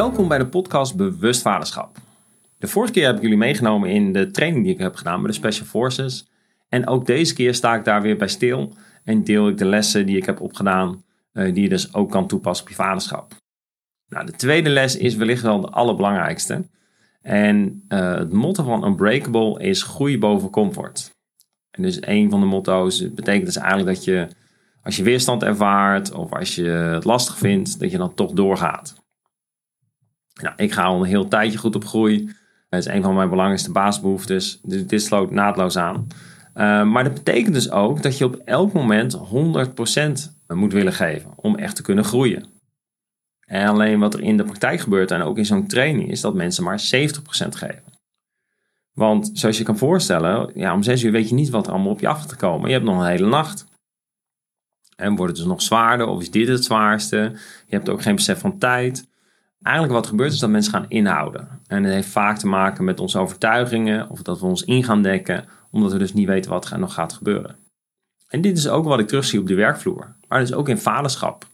Welkom bij de podcast Bewust Vaderschap. De vorige keer heb ik jullie meegenomen in de training die ik heb gedaan bij de Special Forces. En ook deze keer sta ik daar weer bij stil en deel ik de lessen die ik heb opgedaan, eh, die je dus ook kan toepassen op je vaderschap. Nou, de tweede les is wellicht wel de allerbelangrijkste. En uh, het motto van Unbreakable is groei boven comfort. En dus een van de motto's betekent dus eigenlijk dat je als je weerstand ervaart of als je het lastig vindt, dat je dan toch doorgaat. Nou, ik ga al een heel tijdje goed op groei. Dat is een van mijn belangrijkste basisbehoeftes. Dus dit sloot naadloos aan. Uh, maar dat betekent dus ook dat je op elk moment 100% moet willen geven om echt te kunnen groeien. En alleen wat er in de praktijk gebeurt en ook in zo'n training is dat mensen maar 70% geven. Want zoals je kan voorstellen, ja, om 6 uur weet je niet wat er allemaal op je af gaat komen. Je hebt nog een hele nacht. En wordt het dus nog zwaarder of is dit het zwaarste? Je hebt ook geen besef van tijd. Eigenlijk wat gebeurt is dat mensen gaan inhouden. En dat heeft vaak te maken met onze overtuigingen of dat we ons in gaan dekken, omdat we dus niet weten wat er nog gaat gebeuren. En dit is ook wat ik terugzie op de werkvloer, maar dus ook in vaderschap.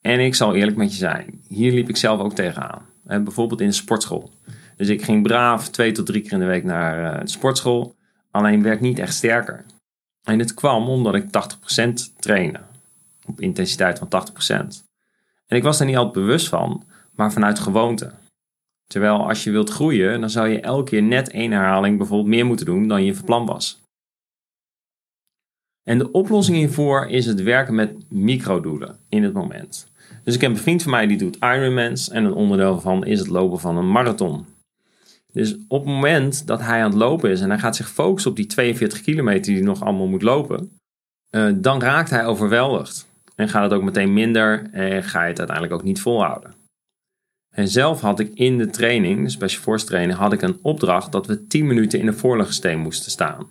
En ik zal eerlijk met je zijn, hier liep ik zelf ook tegenaan. En bijvoorbeeld in de sportschool. Dus ik ging braaf twee tot drie keer in de week naar eh, de sportschool, alleen werd niet echt sterker. En dit kwam omdat ik 80% trainde, op intensiteit van 80%. En ik was er niet altijd bewust van, maar vanuit gewoonte. Terwijl als je wilt groeien, dan zou je elke keer net één herhaling bijvoorbeeld meer moeten doen dan je verplan was. En de oplossing hiervoor is het werken met microdoelen in het moment. Dus ik heb een vriend van mij die doet Ironmans en een onderdeel van is het lopen van een marathon. Dus op het moment dat hij aan het lopen is en hij gaat zich focussen op die 42 kilometer die hij nog allemaal moet lopen, uh, dan raakt hij overweldigd. En gaat het ook meteen minder en ga je het uiteindelijk ook niet volhouden. En zelf had ik in de training, de Special Force training, had ik een opdracht dat we 10 minuten in de voorlegsteen moesten staan.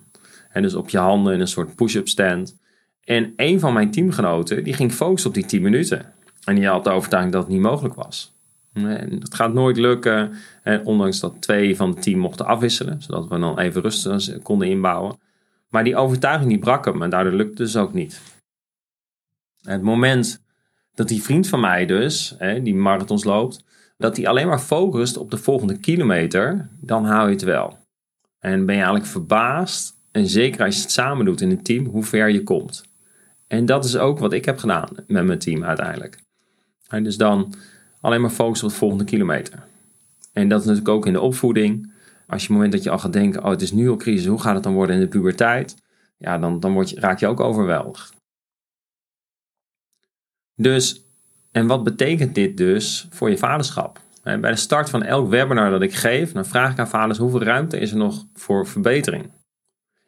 En dus op je handen in een soort push-up stand. En een van mijn teamgenoten, die ging focussen op die 10 minuten. En die had de overtuiging dat het niet mogelijk was. Dat gaat nooit lukken. En ondanks dat twee van het team mochten afwisselen, zodat we dan even rust konden inbouwen. Maar die overtuiging die brak hem en daardoor lukte het dus ook niet. Het moment dat die vriend van mij dus, hè, die marathons loopt, dat hij alleen maar focust op de volgende kilometer, dan hou je het wel. En ben je eigenlijk verbaasd, en zeker als je het samen doet in een team, hoe ver je komt. En dat is ook wat ik heb gedaan met mijn team uiteindelijk. Dus dan alleen maar focussen op de volgende kilometer. En dat is natuurlijk ook in de opvoeding. Als je het moment dat je al gaat denken, oh het is nu al crisis, hoe gaat het dan worden in de puberteit? Ja, dan, dan word je, raak je ook overweldigd. Dus, en wat betekent dit dus voor je vaderschap? Bij de start van elk webinar dat ik geef, dan vraag ik aan vaders hoeveel ruimte is er nog voor verbetering.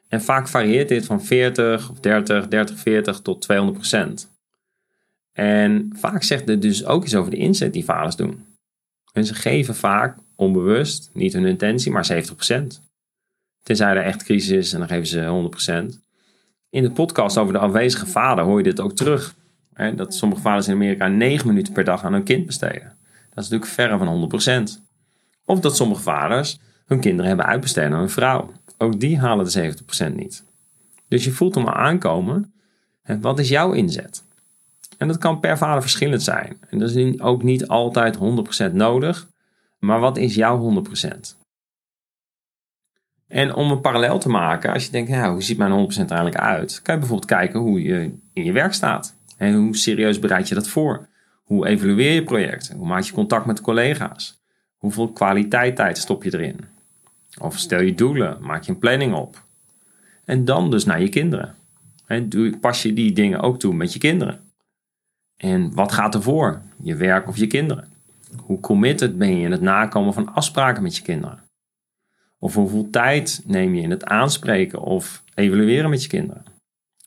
En vaak varieert dit van 40 of 30, 30, 40 tot 200 procent. En vaak zegt dit dus ook iets over de inzet die vaders doen. En ze geven vaak onbewust, niet hun intentie, maar 70 procent. Tenzij er echt crisis is en dan geven ze 100 procent. In de podcast over de afwezige vader hoor je dit ook terug. Hè, dat sommige vaders in Amerika 9 minuten per dag aan hun kind besteden. Dat is natuurlijk verre van 100%. Of dat sommige vaders hun kinderen hebben uitbesteed aan hun vrouw. Ook die halen de 70% niet. Dus je voelt hem aankomen. Hè, wat is jouw inzet? En dat kan per vader verschillend zijn. En dat is ook niet altijd 100% nodig. Maar wat is jouw 100%? En om een parallel te maken, als je denkt, nou, hoe ziet mijn 100% eigenlijk uit? Kan je bijvoorbeeld kijken hoe je in je werk staat. En hoe serieus bereid je dat voor? Hoe evalueer je project? Hoe maak je contact met collega's? Hoeveel kwaliteit tijd stop je erin? Of stel je doelen, maak je een planning op. En dan dus naar je kinderen. En pas je die dingen ook toe met je kinderen. En wat gaat ervoor? Je werk of je kinderen? Hoe committed ben je in het nakomen van afspraken met je kinderen? Of hoeveel tijd neem je in het aanspreken of evalueren met je kinderen?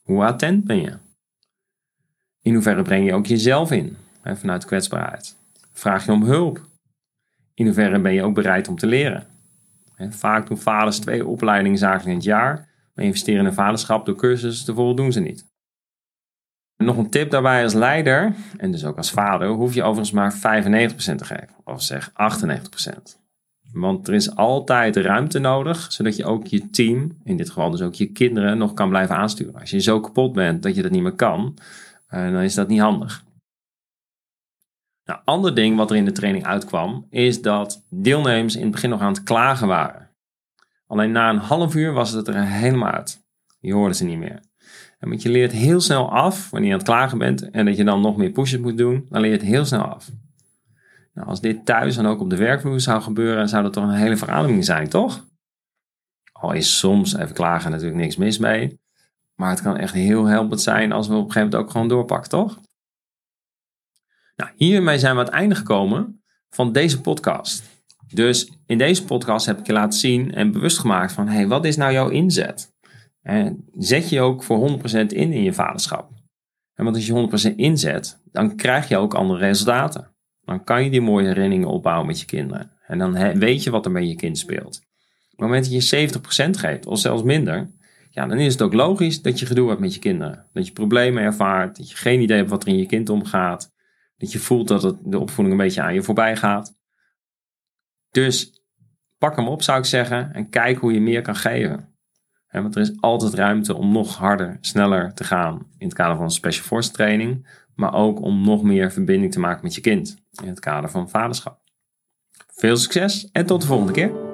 Hoe attent ben je? In hoeverre breng je ook jezelf in hè, vanuit kwetsbaarheid? Vraag je om hulp? In hoeverre ben je ook bereid om te leren? vaak doen vaders twee opleidingen zakelijk in het jaar, maar investeren in een vaderschap door cursussen te voldoen ze niet. nog een tip daarbij als leider, en dus ook als vader, hoef je overigens maar 95% te geven, of zeg 98%. Want er is altijd ruimte nodig, zodat je ook je team, in dit geval dus ook je kinderen, nog kan blijven aansturen. Als je zo kapot bent dat je dat niet meer kan, uh, dan is dat niet handig. Nou, ander ding wat er in de training uitkwam, is dat deelnemers in het begin nog aan het klagen waren. Alleen na een half uur was het er helemaal uit. Je hoorde ze niet meer. En want je leert heel snel af wanneer je aan het klagen bent en dat je dan nog meer pushes moet doen, dan leer je het heel snel af. Nou, als dit thuis en ook op de werkvloer zou gebeuren, zou dat toch een hele verademing zijn, toch? Al is soms even klagen natuurlijk niks mis mee. Maar het kan echt heel helpend zijn als we op een gegeven moment ook gewoon doorpakken, toch? Nou, hiermee zijn we aan het einde gekomen van deze podcast. Dus in deze podcast heb ik je laten zien en bewust gemaakt van, hey, wat is nou jouw inzet? En zet je ook voor 100% in in je vaderschap. En want als je 100% inzet, dan krijg je ook andere resultaten. Dan kan je die mooie herinneringen opbouwen met je kinderen. En dan weet je wat er met je kind speelt. Op het moment dat je 70% geeft, of zelfs minder, ja, dan is het ook logisch dat je gedoe hebt met je kinderen. Dat je problemen ervaart, dat je geen idee hebt wat er in je kind omgaat. Dat je voelt dat het, de opvoeding een beetje aan je voorbij gaat. Dus pak hem op, zou ik zeggen, en kijk hoe je meer kan geven. want er is altijd ruimte om nog harder, sneller te gaan in het kader van een special force training, maar ook om nog meer verbinding te maken met je kind in het kader van vaderschap. Veel succes en tot de volgende keer.